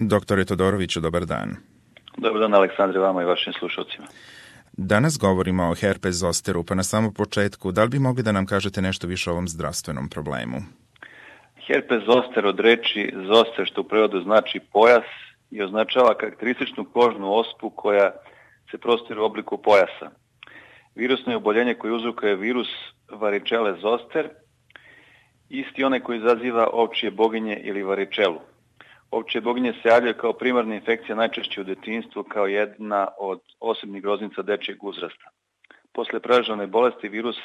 Doktore Todoroviću, dobar dan. Dobar dan, Aleksandre, vama i vašim slušalcima. Danas govorimo o herpes zosteru, pa na samom početku, da li bi mogli da nam kažete nešto više o ovom zdravstvenom problemu? Herpes zoster od reči zoster, što u prevodu znači pojas, i označava karakterističnu kožnu ospu koja se prostire u obliku pojasa. Virusno je oboljenje koje uzrokuje virus varicele zoster, isti onaj koji izaziva ovčije boginje ili varičelu. Ovčije boginje se javljaju kao primarna infekcija najčešće u detinstvu kao jedna od osobnih groznica dečijeg uzrasta. Posle preražene bolesti virus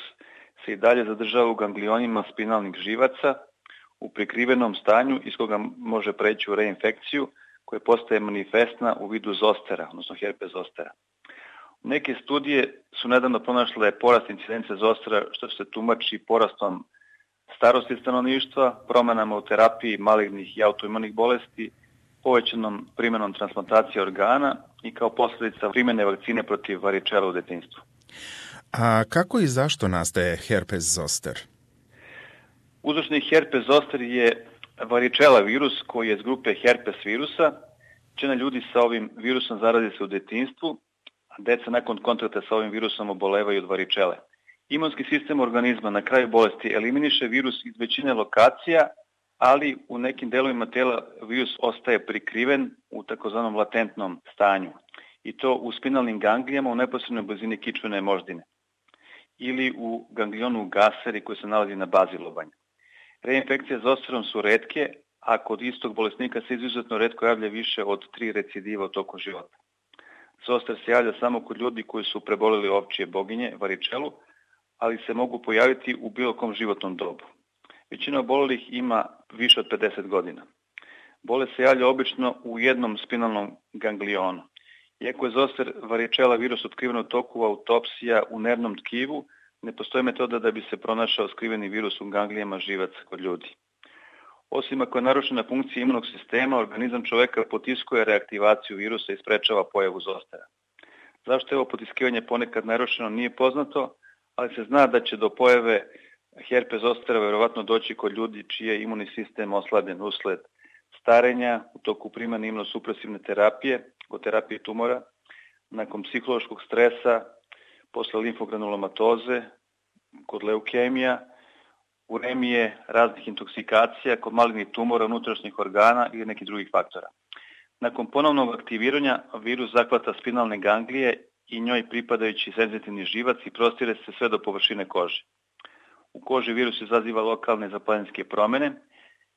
se i dalje zadržava u ganglionima spinalnih živaca u prikrivenom stanju iz koga može preći u reinfekciju koja postaje manifestna u vidu zostera, odnosno herpes zostera. Neke studije su nedavno pronašle porast incidence zostera što se tumači porastom starosti stanovništva, promenama u terapiji malignih i autoimunih bolesti, povećanom primenom transplantacije organa i kao posledica primene vakcine protiv varičela u detinstvu. A kako i zašto nastaje herpes zoster? Uzročnik herpes zoster je varičela virus koji je iz grupe herpes virusa. Čena ljudi sa ovim virusom zarazi se u detinstvu, a deca nakon kontakta sa ovim virusom obolevaju od varičele. Imunski sistem organizma na kraju bolesti eliminiše virus iz većine lokacija, ali u nekim delovima tela virus ostaje prikriven u takozvanom latentnom stanju i to u spinalnim ganglijama u neposrednoj blizini kičvene moždine ili u ganglionu gaseri koji se nalazi na bazi lobanja. Reinfekcije zosterom su redke, a kod istog bolesnika se izuzetno redko javlja više od tri recidiva u toku života. Zoster se javlja samo kod ljudi koji su prebolili ovčije boginje, varičelu, ali se mogu pojaviti u bilo kom životnom dobu. Većina obolelih ima više od 50 godina. Bole se javlja obično u jednom spinalnom ganglionu. Iako je zoster varičela virus otkriven toku autopsija u nervnom tkivu, ne postoje metoda da bi se pronašao skriveni virus u ganglijama živaca kod ljudi. Osim ako je narušena funkcija imunog sistema, organizam čoveka potiskuje reaktivaciju virusa i sprečava pojavu zostera. Zašto je ovo potiskivanje ponekad narušeno nije poznato, ali se zna da će do pojave herpes zostera verovatno doći kod ljudi čiji je imunni sistem oslabljen usled starenja u toku primane imunosupresivne terapije, kod terapije tumora, nakon psihološkog stresa, posle limfogranulomatoze, kod leukemija, uremije, raznih intoksikacija, kod malignih tumora unutrašnjih organa ili nekih drugih faktora. Nakon ponovnog aktiviranja virus zakvata spinalne ganglije i njoj pripadajući senzitivni živac i prostire se sve do površine kože. U koži virus izaziva lokalne zapalinske promene,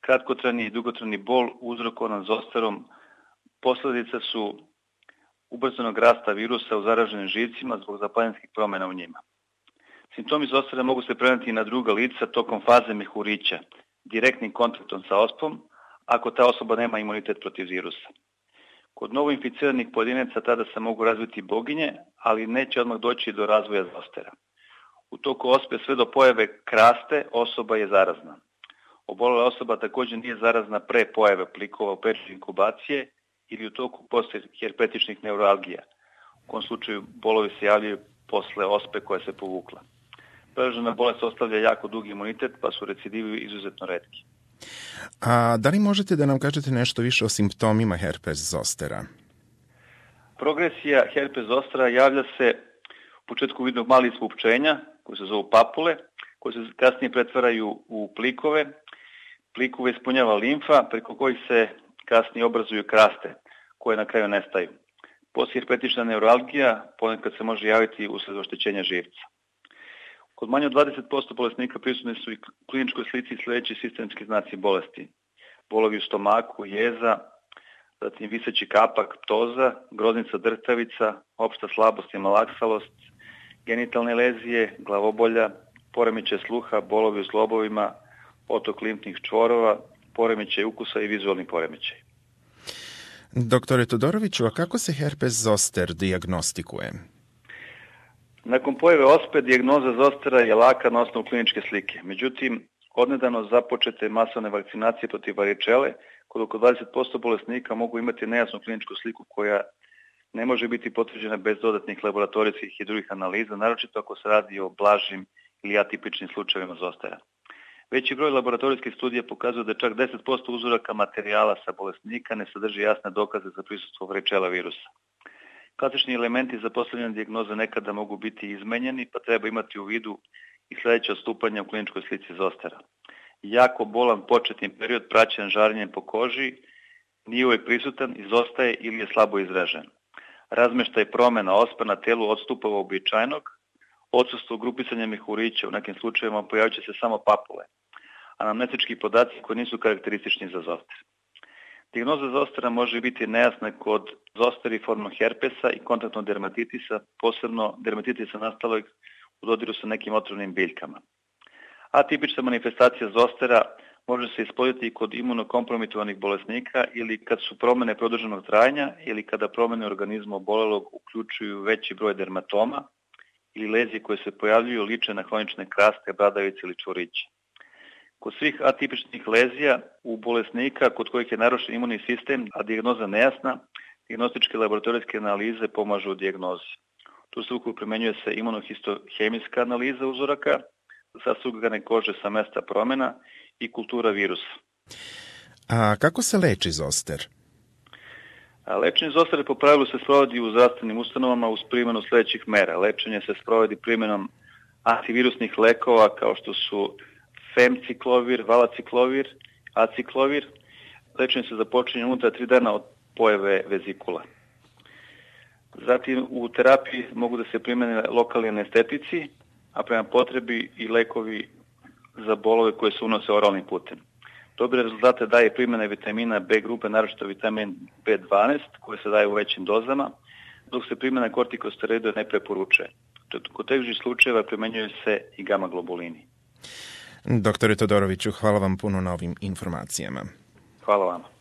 kratkotrani i dugotrani bol uzrokovan zosterom posledica su ubrzanog rasta virusa u zaraženim živcima zbog zapalinskih promena u njima. Simptomi zostera mogu se preneti na druga lica tokom faze mehurića, direktnim kontaktom sa ospom, ako ta osoba nema imunitet protiv virusa. Kod novoinficiranih pojedinaca tada se mogu razviti boginje, ali neće odmah doći do razvoja zostera. U toku ospe sve do pojave kraste osoba je zarazna. Obolela osoba takođe nije zarazna pre pojave plikova u periodu inkubacije ili u toku posle herpetičnih neuralgija. U kom slučaju bolovi se javljaju posle ospe koja se povukla. Preražena bolest ostavlja jako dugi imunitet, pa su recidivi izuzetno redki. A da li možete da nam kažete nešto više o simptomima herpes zostera? Progresija herpes zostera javlja se u početku vidnog malih spupčenja, koje se zovu papule, koje se kasnije pretvaraju u plikove. Plikove ispunjava limfa, preko kojih se kasnije obrazuju kraste, koje na kraju nestaju. Poslije herpetična neuralgija ponekad se može javiti usled oštećenja živca. Kod manje od 20% bolesnika prisutne su i kliničkoj slici sledeći sistemski znaci bolesti. Bolovi u stomaku, jeza, zatim viseći kapak, ptoza, groznica drtavica, opšta slabost i malaksalost, genitalne lezije, glavobolja, poremeće sluha, bolovi u slobovima, otok limfnih čvorova, poremećaj ukusa i vizualni poremećaj. Doktore Todoroviću, a kako se herpes zoster diagnostikuje? Nakon pojave ospe, dijagnoza zostera je laka na osnovu kliničke slike. Međutim, odnedano započete masovne vakcinacije protiv varičele, kod oko 20% bolesnika mogu imati nejasnu kliničku sliku koja ne može biti potvrđena bez dodatnih laboratorijskih i drugih analiza, naročito ako se radi o blažim ili atipičnim slučajevima zostera. Veći broj laboratorijskih studija pokazuje da čak 10% uzoraka materijala sa bolesnika ne sadrži jasne dokaze za prisustvo vrečela virusa. Klasični elementi za postavljanje dijagnoze nekada mogu biti izmenjeni, pa treba imati u vidu i sledeće odstupanja u kliničkoj slici zostera. Jako bolan početni period praćen žarenjem po koži, nije uvek prisutan, izostaje ili je slabo izražen. Razmeštaj promena ospa na telu odstupa običajnog, odsustvo grupisanja mehurića, u nekim slučajevima pojavit se samo papule, anamnetički podaci koji nisu karakteristični za zoster. Dijagnoza zostera može biti nejasna kod zosteriformnog herpesa i kontaktnog dermatitisa, posebno dermatitisa nastalog u dodiru sa nekim otrovnim biljkama. Atipična manifestacija zostera može se ispoljiti i kod imunokompromitovanih bolesnika ili kad su promene produženog trajanja ili kada promene organizma obolelog uključuju veći broj dermatoma ili lezije koje se pojavljuju liče na hronične kraste, bradavice ili čvoriće. Kod svih atipičnih lezija u bolesnika kod kojih je narušen imunni sistem, a dijagnoza nejasna, diagnostičke laboratorijske analize pomažu u dijagnozi. Tu se primenjuje se imunohistohemijska analiza uzoraka, sasugane kože sa mesta promena i kultura virusa. A kako se leči zoster? A lečenje zostere po pravilu se sprovodi u zdravstvenim ustanovama uz primjenu sledećih mera. Lečenje se sprovodi primjenom antivirusnih lekova kao što su femciklovir, valaciklovir, aciklovir. Lečenje se započinje unutar 3 dana od pojave vezikula. Zatim u terapiji mogu da se primene lokalni anestetici, a prema potrebi i lekovi za bolove koje se unose oralnim putem. Dobre rezultate daje primjena vitamina B grupe, naročito vitamin B12, koji se daje u većim dozama, dok se primjena kortikosteroida ne preporučuje. Kod težih slučajeva primenjuju se i gama globulini. Doktore Todoroviću, hvala vam puno na ovim informacijama. Hvala vama.